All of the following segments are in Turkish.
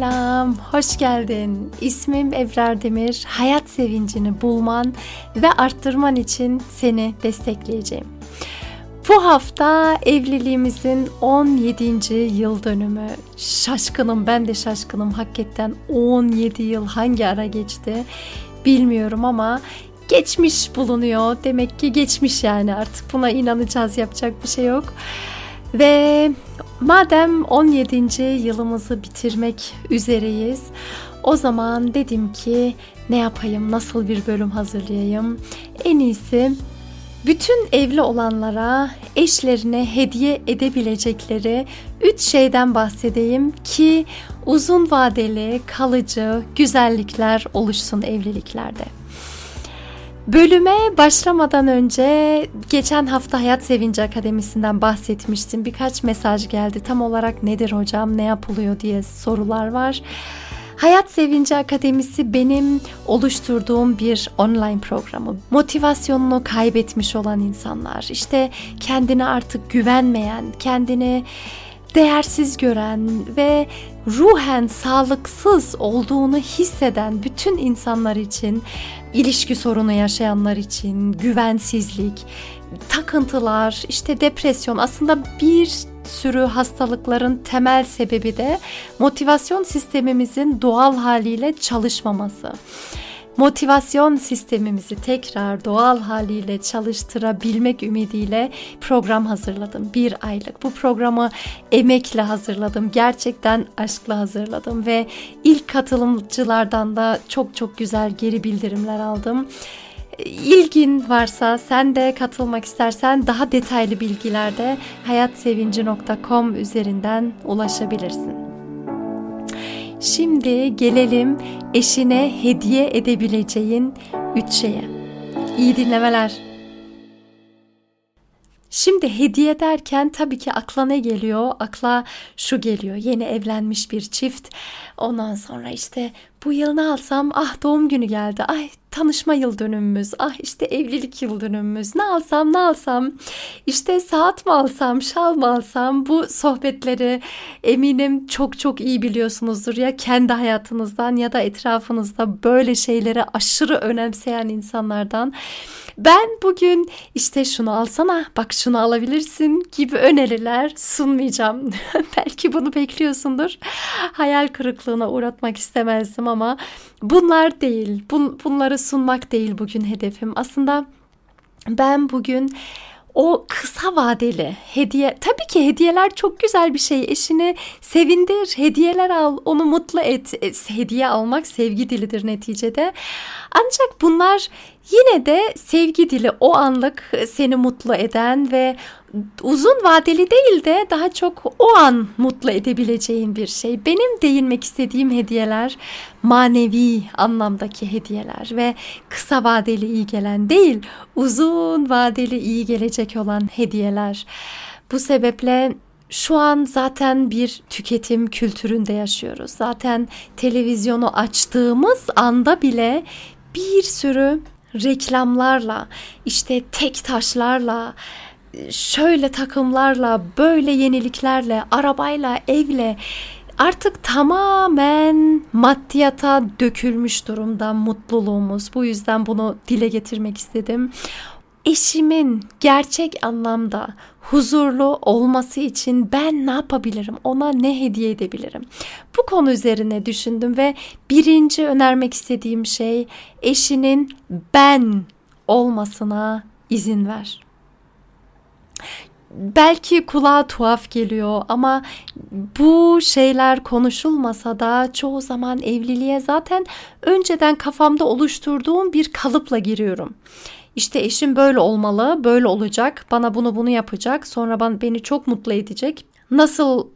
Selam, hoş geldin. İsmim Ebrar Demir. Hayat sevincini bulman ve arttırman için seni destekleyeceğim. Bu hafta evliliğimizin 17. yıl dönümü. Şaşkınım, ben de şaşkınım. Hakikaten 17 yıl hangi ara geçti bilmiyorum ama geçmiş bulunuyor. Demek ki geçmiş yani artık buna inanacağız yapacak bir şey yok. Ve madem 17. yılımızı bitirmek üzereyiz, o zaman dedim ki ne yapayım, nasıl bir bölüm hazırlayayım? En iyisi bütün evli olanlara eşlerine hediye edebilecekleri üç şeyden bahsedeyim ki uzun vadeli, kalıcı güzellikler oluşsun evliliklerde. Bölüme başlamadan önce geçen hafta Hayat Sevinci Akademisi'nden bahsetmiştim. Birkaç mesaj geldi. Tam olarak nedir hocam, ne yapılıyor diye sorular var. Hayat Sevinci Akademisi benim oluşturduğum bir online programı. Motivasyonunu kaybetmiş olan insanlar, işte kendine artık güvenmeyen, kendini değersiz gören ve ruhen sağlıksız olduğunu hisseden bütün insanlar için, ilişki sorunu yaşayanlar için, güvensizlik, takıntılar, işte depresyon aslında bir sürü hastalıkların temel sebebi de motivasyon sistemimizin doğal haliyle çalışmaması motivasyon sistemimizi tekrar doğal haliyle çalıştırabilmek ümidiyle program hazırladım. Bir aylık. Bu programı emekle hazırladım. Gerçekten aşkla hazırladım ve ilk katılımcılardan da çok çok güzel geri bildirimler aldım. İlgin varsa sen de katılmak istersen daha detaylı bilgilerde hayatsevinci.com üzerinden ulaşabilirsin. Şimdi gelelim eşine hediye edebileceğin üç şeye. İyi dinlemeler. Şimdi hediye derken tabii ki akla ne geliyor? Akla şu geliyor. Yeni evlenmiş bir çift. Ondan sonra işte bu yıl ne alsam? Ah doğum günü geldi. Ay tanışma yıl dönümümüz, ah işte evlilik yıl dönümümüz, ne alsam ne alsam, işte saat mi alsam, şal mı alsam bu sohbetleri eminim çok çok iyi biliyorsunuzdur ya kendi hayatınızdan ya da etrafınızda böyle şeyleri aşırı önemseyen insanlardan. Ben bugün işte şunu alsana, bak şunu alabilirsin gibi öneriler sunmayacağım. Belki bunu bekliyorsundur. Hayal kırıklığına uğratmak istemezdim ama bunlar değil. Bun, bunları sunmak değil bugün hedefim. Aslında ben bugün o kısa vadeli hediye tabii ki hediyeler çok güzel bir şey. Eşini sevindir hediyeler al onu mutlu et. E, hediye almak sevgi dilidir neticede. Ancak bunlar yine de sevgi dili o anlık seni mutlu eden ve uzun vadeli değil de daha çok o an mutlu edebileceğin bir şey. Benim değinmek istediğim hediyeler manevi anlamdaki hediyeler ve kısa vadeli iyi gelen değil, uzun vadeli iyi gelecek olan hediyeler. Bu sebeple şu an zaten bir tüketim kültüründe yaşıyoruz. Zaten televizyonu açtığımız anda bile bir sürü reklamlarla, işte tek taşlarla, şöyle takımlarla, böyle yeniliklerle, arabayla, evle artık tamamen maddiyata dökülmüş durumda mutluluğumuz. Bu yüzden bunu dile getirmek istedim. Eşimin gerçek anlamda huzurlu olması için ben ne yapabilirim? Ona ne hediye edebilirim? Bu konu üzerine düşündüm ve birinci önermek istediğim şey eşinin ben olmasına izin ver belki kulağa tuhaf geliyor ama bu şeyler konuşulmasa da çoğu zaman evliliğe zaten önceden kafamda oluşturduğum bir kalıpla giriyorum. İşte eşim böyle olmalı, böyle olacak, bana bunu bunu yapacak, sonra beni çok mutlu edecek. Nasıl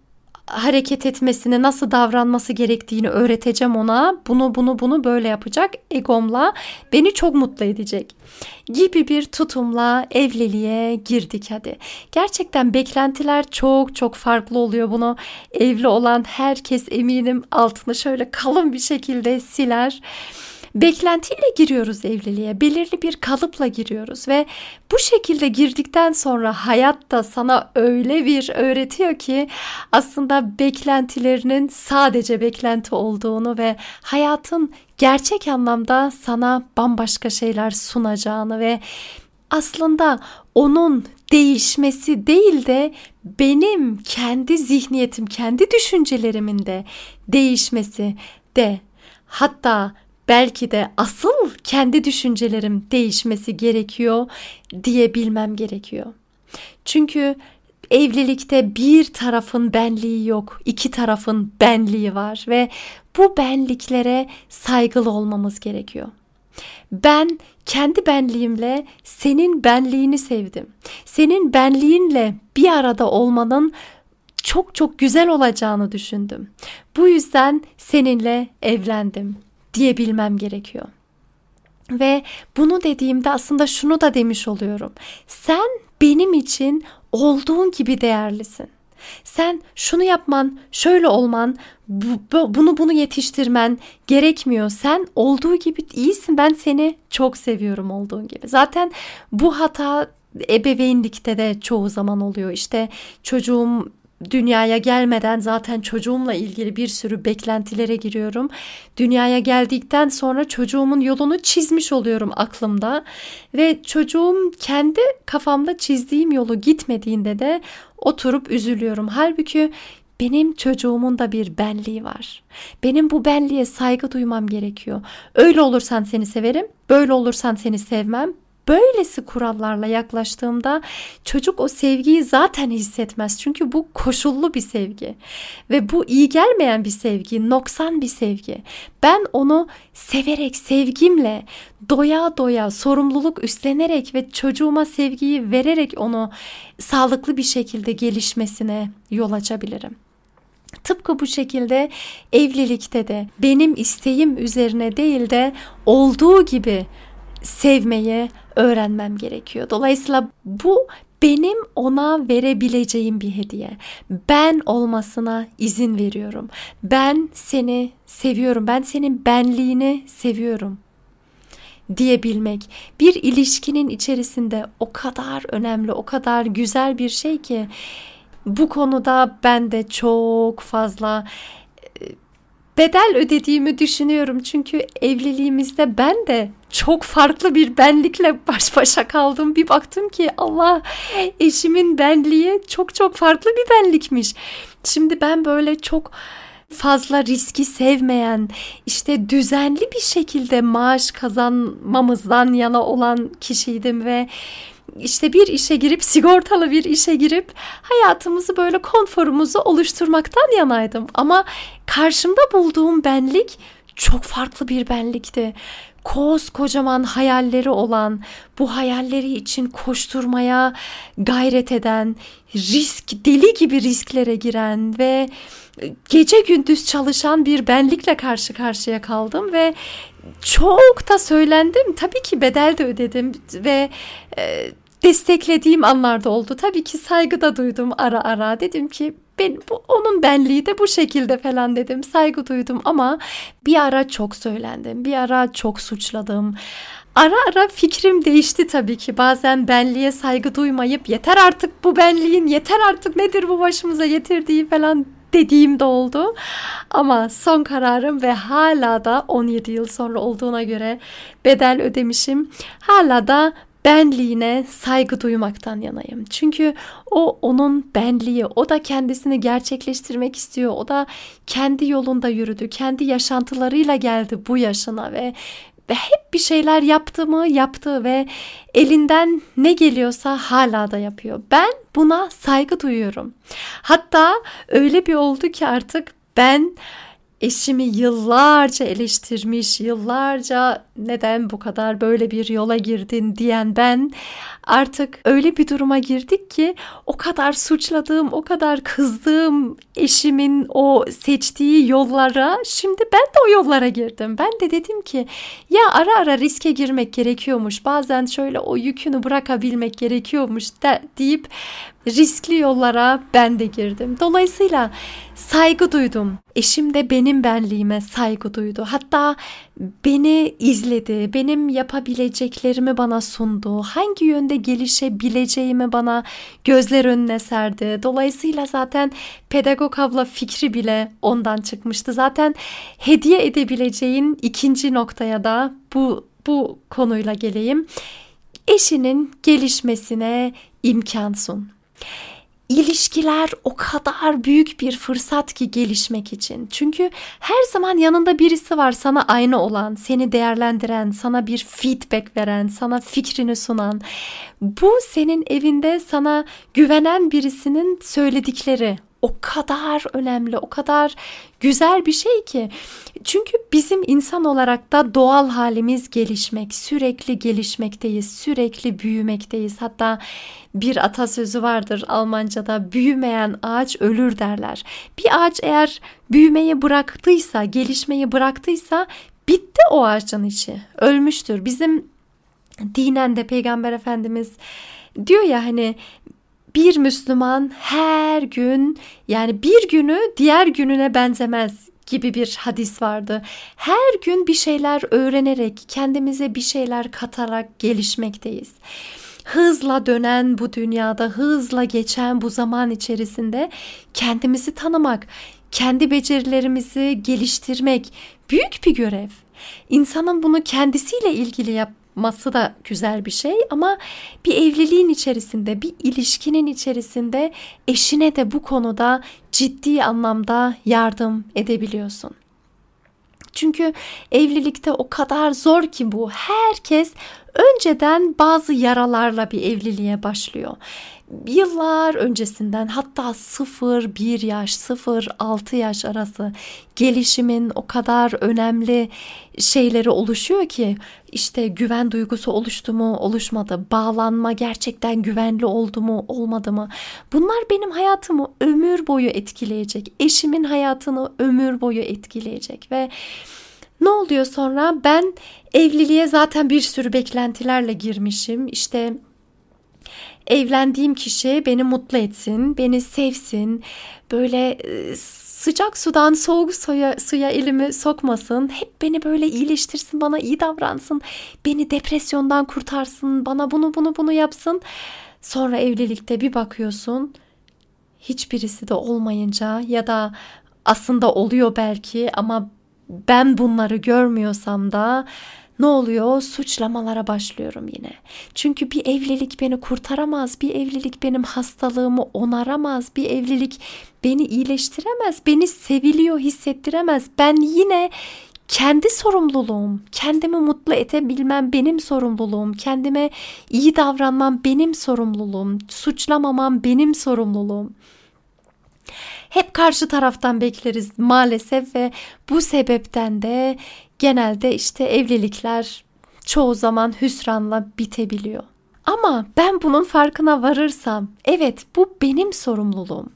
hareket etmesini, nasıl davranması gerektiğini öğreteceğim ona. Bunu bunu bunu böyle yapacak. Egomla beni çok mutlu edecek. Gibi bir tutumla evliliğe girdik hadi. Gerçekten beklentiler çok çok farklı oluyor. Bunu evli olan herkes eminim altını şöyle kalın bir şekilde siler. Beklentiyle giriyoruz evliliğe. Belirli bir kalıpla giriyoruz ve bu şekilde girdikten sonra hayat da sana öyle bir öğretiyor ki aslında beklentilerinin sadece beklenti olduğunu ve hayatın gerçek anlamda sana bambaşka şeyler sunacağını ve aslında onun değişmesi değil de benim kendi zihniyetim, kendi düşüncelerimin de değişmesi de hatta belki de asıl kendi düşüncelerim değişmesi gerekiyor diyebilmem gerekiyor. Çünkü evlilikte bir tarafın benliği yok, iki tarafın benliği var ve bu benliklere saygılı olmamız gerekiyor. Ben kendi benliğimle senin benliğini sevdim. Senin benliğinle bir arada olmanın çok çok güzel olacağını düşündüm. Bu yüzden seninle evlendim diyebilmem gerekiyor. Ve bunu dediğimde aslında şunu da demiş oluyorum. Sen benim için olduğun gibi değerlisin. Sen şunu yapman, şöyle olman, bu, bu, bunu bunu yetiştirmen gerekmiyor. Sen olduğu gibi iyisin. Ben seni çok seviyorum olduğun gibi. Zaten bu hata ebeveynlikte de çoğu zaman oluyor. İşte çocuğum dünyaya gelmeden zaten çocuğumla ilgili bir sürü beklentilere giriyorum. Dünyaya geldikten sonra çocuğumun yolunu çizmiş oluyorum aklımda ve çocuğum kendi kafamda çizdiğim yolu gitmediğinde de oturup üzülüyorum. Halbuki benim çocuğumun da bir benliği var. Benim bu benliğe saygı duymam gerekiyor. Öyle olursan seni severim, böyle olursan seni sevmem. Böylesi kurallarla yaklaştığımda çocuk o sevgiyi zaten hissetmez. Çünkü bu koşullu bir sevgi ve bu iyi gelmeyen bir sevgi, noksan bir sevgi. Ben onu severek, sevgimle, doya doya, sorumluluk üstlenerek ve çocuğuma sevgiyi vererek onu sağlıklı bir şekilde gelişmesine yol açabilirim. Tıpkı bu şekilde evlilikte de benim isteğim üzerine değil de olduğu gibi sevmeyi öğrenmem gerekiyor. Dolayısıyla bu benim ona verebileceğim bir hediye. Ben olmasına izin veriyorum. Ben seni seviyorum. Ben senin benliğini seviyorum diyebilmek bir ilişkinin içerisinde o kadar önemli, o kadar güzel bir şey ki bu konuda ben de çok fazla bedel ödediğimi düşünüyorum. Çünkü evliliğimizde ben de çok farklı bir benlikle baş başa kaldım. Bir baktım ki Allah eşimin benliği çok çok farklı bir benlikmiş. Şimdi ben böyle çok fazla riski sevmeyen, işte düzenli bir şekilde maaş kazanmamızdan yana olan kişiydim ve işte bir işe girip sigortalı bir işe girip hayatımızı böyle konforumuzu oluşturmaktan yanaydım. Ama karşımda bulduğum benlik çok farklı bir benlikti. Koskocaman hayalleri olan, bu hayalleri için koşturmaya gayret eden, risk deli gibi risklere giren ve gece gündüz çalışan bir benlikle karşı karşıya kaldım ve çok da söylendim. Tabii ki bedel de ödedim ve e, desteklediğim anlarda oldu. Tabii ki saygı da duydum ara ara. Dedim ki ben bu, onun benliği de bu şekilde falan dedim. Saygı duydum ama bir ara çok söylendim. Bir ara çok suçladım. Ara ara fikrim değişti tabii ki. Bazen benliğe saygı duymayıp yeter artık bu benliğin, yeter artık nedir bu başımıza getirdiği falan dediğim de oldu. Ama son kararım ve hala da 17 yıl sonra olduğuna göre bedel ödemişim. Hala da benliğine saygı duymaktan yanayım. Çünkü o onun benliği, o da kendisini gerçekleştirmek istiyor. O da kendi yolunda yürüdü, kendi yaşantılarıyla geldi bu yaşına ve ve hep bir şeyler yaptı mı yaptı ve elinden ne geliyorsa hala da yapıyor. Ben buna saygı duyuyorum. Hatta öyle bir oldu ki artık ben eşimi yıllarca eleştirmiş, yıllarca neden bu kadar böyle bir yola girdin diyen ben artık öyle bir duruma girdik ki o kadar suçladığım, o kadar kızdığım eşimin o seçtiği yollara şimdi ben de o yollara girdim. Ben de dedim ki ya ara ara riske girmek gerekiyormuş. Bazen şöyle o yükünü bırakabilmek gerekiyormuş de, deyip riskli yollara ben de girdim. Dolayısıyla saygı duydum. Eşim de benim benliğime saygı duydu. Hatta beni izledi, benim yapabileceklerimi bana sundu. Hangi yönde gelişebileceğimi bana gözler önüne serdi. Dolayısıyla zaten pedagog abla fikri bile ondan çıkmıştı. Zaten hediye edebileceğin ikinci noktaya da bu bu konuyla geleyim. Eşinin gelişmesine imkan sun. İlişkiler o kadar büyük bir fırsat ki gelişmek için. Çünkü her zaman yanında birisi var sana aynı olan, seni değerlendiren, sana bir feedback veren, sana fikrini sunan. Bu senin evinde sana güvenen birisinin söyledikleri o kadar önemli, o kadar güzel bir şey ki. Çünkü bizim insan olarak da doğal halimiz gelişmek, sürekli gelişmekteyiz, sürekli büyümekteyiz. Hatta bir atasözü vardır Almanca'da büyümeyen ağaç ölür derler. Bir ağaç eğer büyümeyi bıraktıysa, gelişmeyi bıraktıysa bitti o ağacın içi. Ölmüştür. Bizim dinen de Peygamber Efendimiz diyor ya hani bir Müslüman her gün yani bir günü diğer gününe benzemez gibi bir hadis vardı. Her gün bir şeyler öğrenerek, kendimize bir şeyler katarak gelişmekteyiz. Hızla dönen bu dünyada, hızla geçen bu zaman içerisinde kendimizi tanımak, kendi becerilerimizi geliştirmek büyük bir görev. İnsanın bunu kendisiyle ilgili yap yapması da güzel bir şey ama bir evliliğin içerisinde, bir ilişkinin içerisinde eşine de bu konuda ciddi anlamda yardım edebiliyorsun. Çünkü evlilikte o kadar zor ki bu. Herkes önceden bazı yaralarla bir evliliğe başlıyor yıllar öncesinden hatta 0-1 yaş 0-6 yaş arası gelişimin o kadar önemli şeyleri oluşuyor ki işte güven duygusu oluştu mu oluşmadı. Bağlanma gerçekten güvenli oldu mu olmadı mı? Bunlar benim hayatımı ömür boyu etkileyecek eşimin hayatını ömür boyu etkileyecek ve ne oluyor sonra? Ben evliliğe zaten bir sürü beklentilerle girmişim. İşte evlendiğim kişi beni mutlu etsin, beni sevsin, böyle e, sıcak sudan soğuk suya, suya elimi sokmasın, hep beni böyle iyileştirsin, bana iyi davransın, beni depresyondan kurtarsın, bana bunu bunu bunu yapsın. Sonra evlilikte bir bakıyorsun hiçbirisi de olmayınca ya da aslında oluyor belki ama ben bunları görmüyorsam da ne oluyor? Suçlamalara başlıyorum yine. Çünkü bir evlilik beni kurtaramaz, bir evlilik benim hastalığımı onaramaz, bir evlilik beni iyileştiremez, beni seviliyor hissettiremez. Ben yine kendi sorumluluğum, kendimi mutlu edebilmem benim sorumluluğum, kendime iyi davranmam benim sorumluluğum, suçlamamam benim sorumluluğum. Hep karşı taraftan bekleriz maalesef ve bu sebepten de genelde işte evlilikler çoğu zaman hüsranla bitebiliyor. Ama ben bunun farkına varırsam, evet bu benim sorumluluğum.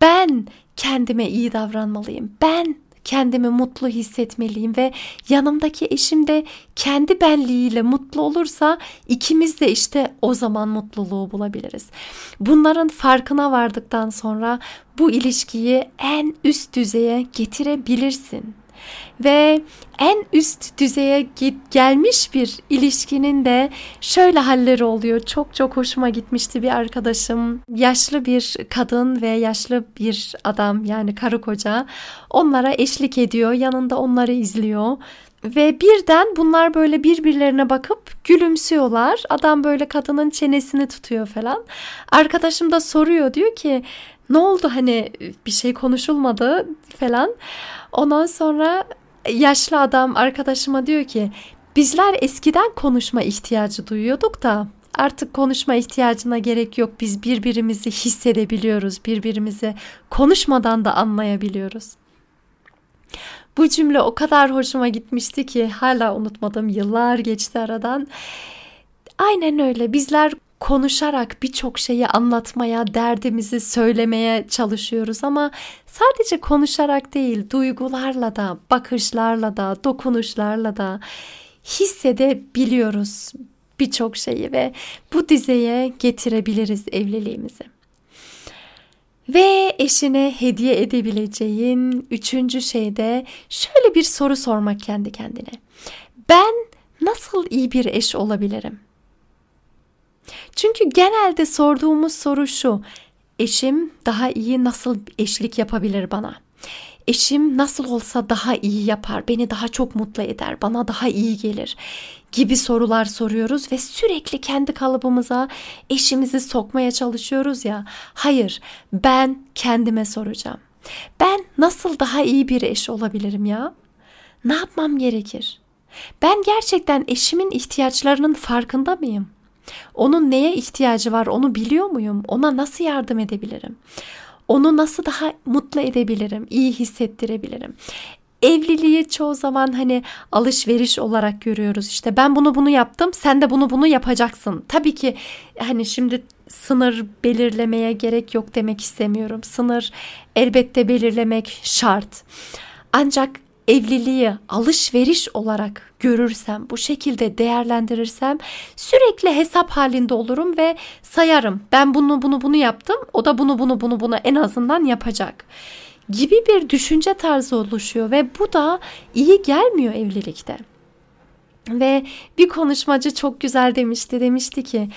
Ben kendime iyi davranmalıyım. Ben kendimi mutlu hissetmeliyim ve yanımdaki eşim de kendi benliğiyle mutlu olursa ikimiz de işte o zaman mutluluğu bulabiliriz. Bunların farkına vardıktan sonra bu ilişkiyi en üst düzeye getirebilirsin ve en üst düzeye gelmiş bir ilişkinin de şöyle halleri oluyor. Çok çok hoşuma gitmişti bir arkadaşım. Yaşlı bir kadın ve yaşlı bir adam yani karı koca onlara eşlik ediyor. Yanında onları izliyor. Ve birden bunlar böyle birbirlerine bakıp gülümsüyorlar. Adam böyle kadının çenesini tutuyor falan. Arkadaşım da soruyor diyor ki ne oldu hani bir şey konuşulmadı falan. Ondan sonra yaşlı adam arkadaşıma diyor ki bizler eskiden konuşma ihtiyacı duyuyorduk da artık konuşma ihtiyacına gerek yok. Biz birbirimizi hissedebiliyoruz. Birbirimizi konuşmadan da anlayabiliyoruz. Bu cümle o kadar hoşuma gitmişti ki hala unutmadım. Yıllar geçti aradan. Aynen öyle. Bizler konuşarak birçok şeyi anlatmaya, derdimizi söylemeye çalışıyoruz ama sadece konuşarak değil, duygularla da, bakışlarla da, dokunuşlarla da hissedebiliyoruz birçok şeyi ve bu dizeye getirebiliriz evliliğimizi. Ve eşine hediye edebileceğin üçüncü şey de şöyle bir soru sormak kendi kendine. Ben nasıl iyi bir eş olabilirim? Çünkü genelde sorduğumuz soru şu. Eşim daha iyi nasıl eşlik yapabilir bana? Eşim nasıl olsa daha iyi yapar, beni daha çok mutlu eder, bana daha iyi gelir gibi sorular soruyoruz ve sürekli kendi kalıbımıza eşimizi sokmaya çalışıyoruz ya. Hayır, ben kendime soracağım. Ben nasıl daha iyi bir eş olabilirim ya? Ne yapmam gerekir? Ben gerçekten eşimin ihtiyaçlarının farkında mıyım? Onun neye ihtiyacı var onu biliyor muyum? Ona nasıl yardım edebilirim? Onu nasıl daha mutlu edebilirim, iyi hissettirebilirim? Evliliği çoğu zaman hani alışveriş olarak görüyoruz. İşte ben bunu bunu yaptım, sen de bunu bunu yapacaksın. Tabii ki hani şimdi sınır belirlemeye gerek yok demek istemiyorum. Sınır elbette belirlemek şart. Ancak evliliği alışveriş olarak görürsem, bu şekilde değerlendirirsem sürekli hesap halinde olurum ve sayarım. Ben bunu bunu bunu yaptım, o da bunu bunu bunu bunu en azından yapacak gibi bir düşünce tarzı oluşuyor ve bu da iyi gelmiyor evlilikte. Ve bir konuşmacı çok güzel demişti. Demişti ki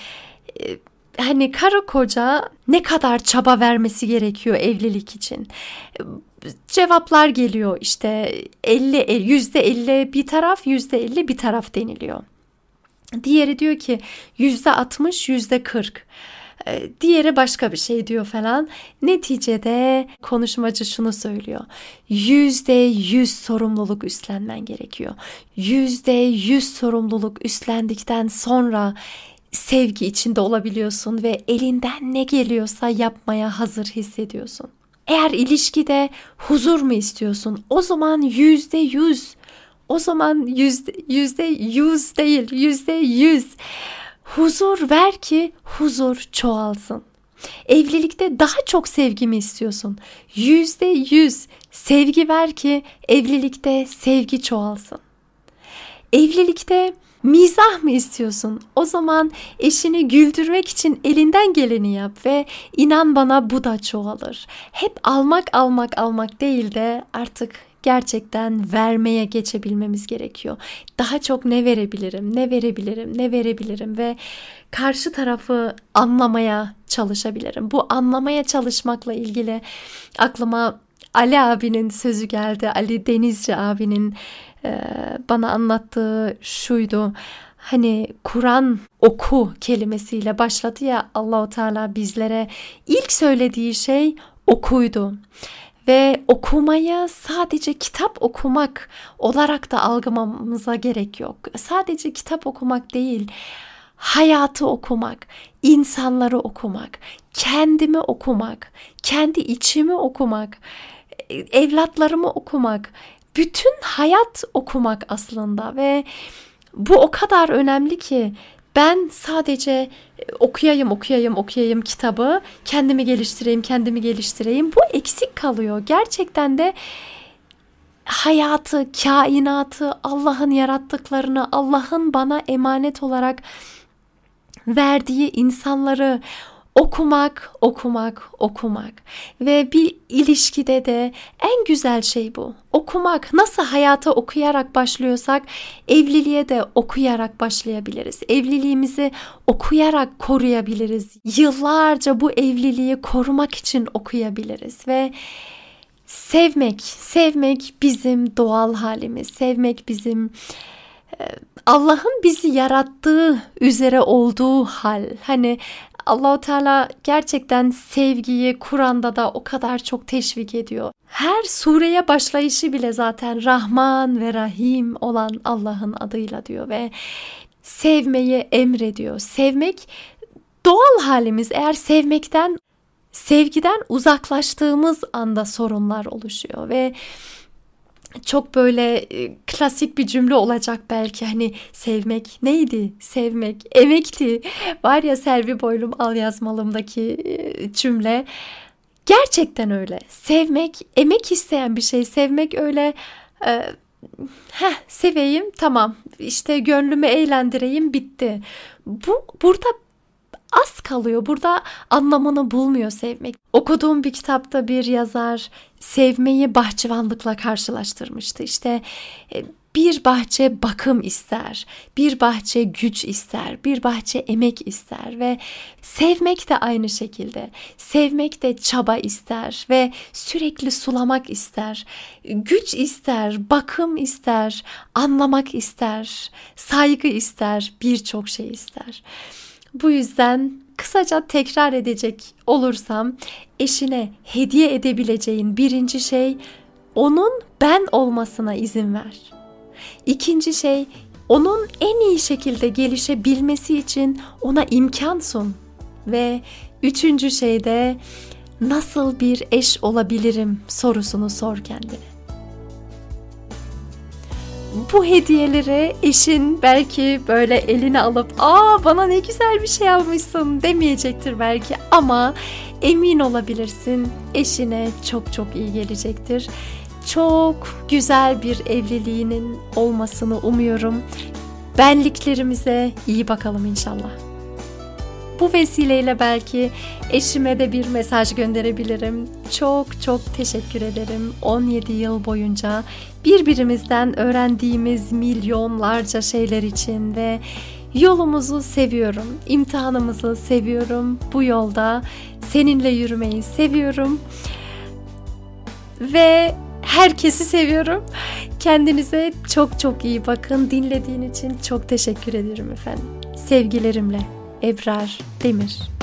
hani karı koca ne kadar çaba vermesi gerekiyor evlilik için cevaplar geliyor işte 50 yüzde 50 bir taraf yüzde 50 bir taraf deniliyor. Diğeri diyor ki yüzde 60 yüzde 40 ee, diğeri başka bir şey diyor falan. Neticede konuşmacı şunu söylüyor. Yüzde yüz sorumluluk üstlenmen gerekiyor. Yüzde yüz sorumluluk üstlendikten sonra sevgi içinde olabiliyorsun ve elinden ne geliyorsa yapmaya hazır hissediyorsun. Eğer ilişkide huzur mu istiyorsun? O zaman yüzde yüz. O zaman yüzde, yüzde yüz değil, yüzde yüz. Huzur ver ki huzur çoğalsın. Evlilikte daha çok sevgi mi istiyorsun? Yüzde yüz sevgi ver ki evlilikte sevgi çoğalsın. Evlilikte Mizah mı istiyorsun? O zaman eşini güldürmek için elinden geleni yap ve inan bana bu da çoğalır. Hep almak almak almak değil de artık gerçekten vermeye geçebilmemiz gerekiyor. Daha çok ne verebilirim, ne verebilirim, ne verebilirim ve karşı tarafı anlamaya çalışabilirim. Bu anlamaya çalışmakla ilgili aklıma Ali abinin sözü geldi. Ali Denizci abinin bana anlattığı şuydu. Hani Kur'an oku kelimesiyle başladı ya Allahu Teala bizlere ilk söylediği şey okuydu. Ve okumayı sadece kitap okumak olarak da algılamamıza gerek yok. Sadece kitap okumak değil, hayatı okumak, insanları okumak, kendimi okumak, kendi içimi okumak, evlatlarımı okumak, bütün hayat okumak aslında ve bu o kadar önemli ki ben sadece e, okuyayım, okuyayım, okuyayım kitabı, kendimi geliştireyim, kendimi geliştireyim. Bu eksik kalıyor. Gerçekten de hayatı, kainatı, Allah'ın yarattıklarını, Allah'ın bana emanet olarak verdiği insanları, okumak, okumak, okumak ve bir ilişkide de en güzel şey bu. Okumak nasıl hayata okuyarak başlıyorsak evliliğe de okuyarak başlayabiliriz. Evliliğimizi okuyarak koruyabiliriz. Yıllarca bu evliliği korumak için okuyabiliriz ve sevmek, sevmek bizim doğal halimiz. Sevmek bizim e, Allah'ın bizi yarattığı üzere olduğu hal. Hani Allahu Teala gerçekten sevgiyi Kur'an'da da o kadar çok teşvik ediyor. Her sureye başlayışı bile zaten Rahman ve Rahim olan Allah'ın adıyla diyor ve sevmeyi emrediyor. Sevmek doğal halimiz. Eğer sevmekten sevgiden uzaklaştığımız anda sorunlar oluşuyor ve çok böyle e, klasik bir cümle olacak belki hani sevmek neydi? Sevmek emekti. Var ya Selvi Boylum al yazmalımdaki e, cümle. Gerçekten öyle. Sevmek emek isteyen bir şey. Sevmek öyle e, heh, seveyim tamam işte gönlümü eğlendireyim bitti. Bu burada az kalıyor. Burada anlamını bulmuyor sevmek. Okuduğum bir kitapta bir yazar sevmeyi bahçıvanlıkla karşılaştırmıştı. İşte e, bir bahçe bakım ister, bir bahçe güç ister, bir bahçe emek ister ve sevmek de aynı şekilde. Sevmek de çaba ister ve sürekli sulamak ister. Güç ister, bakım ister, anlamak ister, saygı ister, birçok şey ister. Bu yüzden kısaca tekrar edecek olursam eşine hediye edebileceğin birinci şey onun ben olmasına izin ver. İkinci şey onun en iyi şekilde gelişebilmesi için ona imkan sun. Ve üçüncü şey de nasıl bir eş olabilirim sorusunu sor kendine. Bu hediyeleri eşin belki böyle eline alıp aa bana ne güzel bir şey almışsın demeyecektir belki ama emin olabilirsin eşine çok çok iyi gelecektir çok güzel bir evliliğinin olmasını umuyorum. Benliklerimize iyi bakalım inşallah. Bu vesileyle belki eşime de bir mesaj gönderebilirim. Çok çok teşekkür ederim. 17 yıl boyunca birbirimizden öğrendiğimiz milyonlarca şeyler için ve yolumuzu seviyorum. İmtihanımızı seviyorum. Bu yolda seninle yürümeyi seviyorum. Ve Herkesi seviyorum. Kendinize çok çok iyi bakın. Dinlediğin için çok teşekkür ederim efendim. Sevgilerimle Ebrar Demir.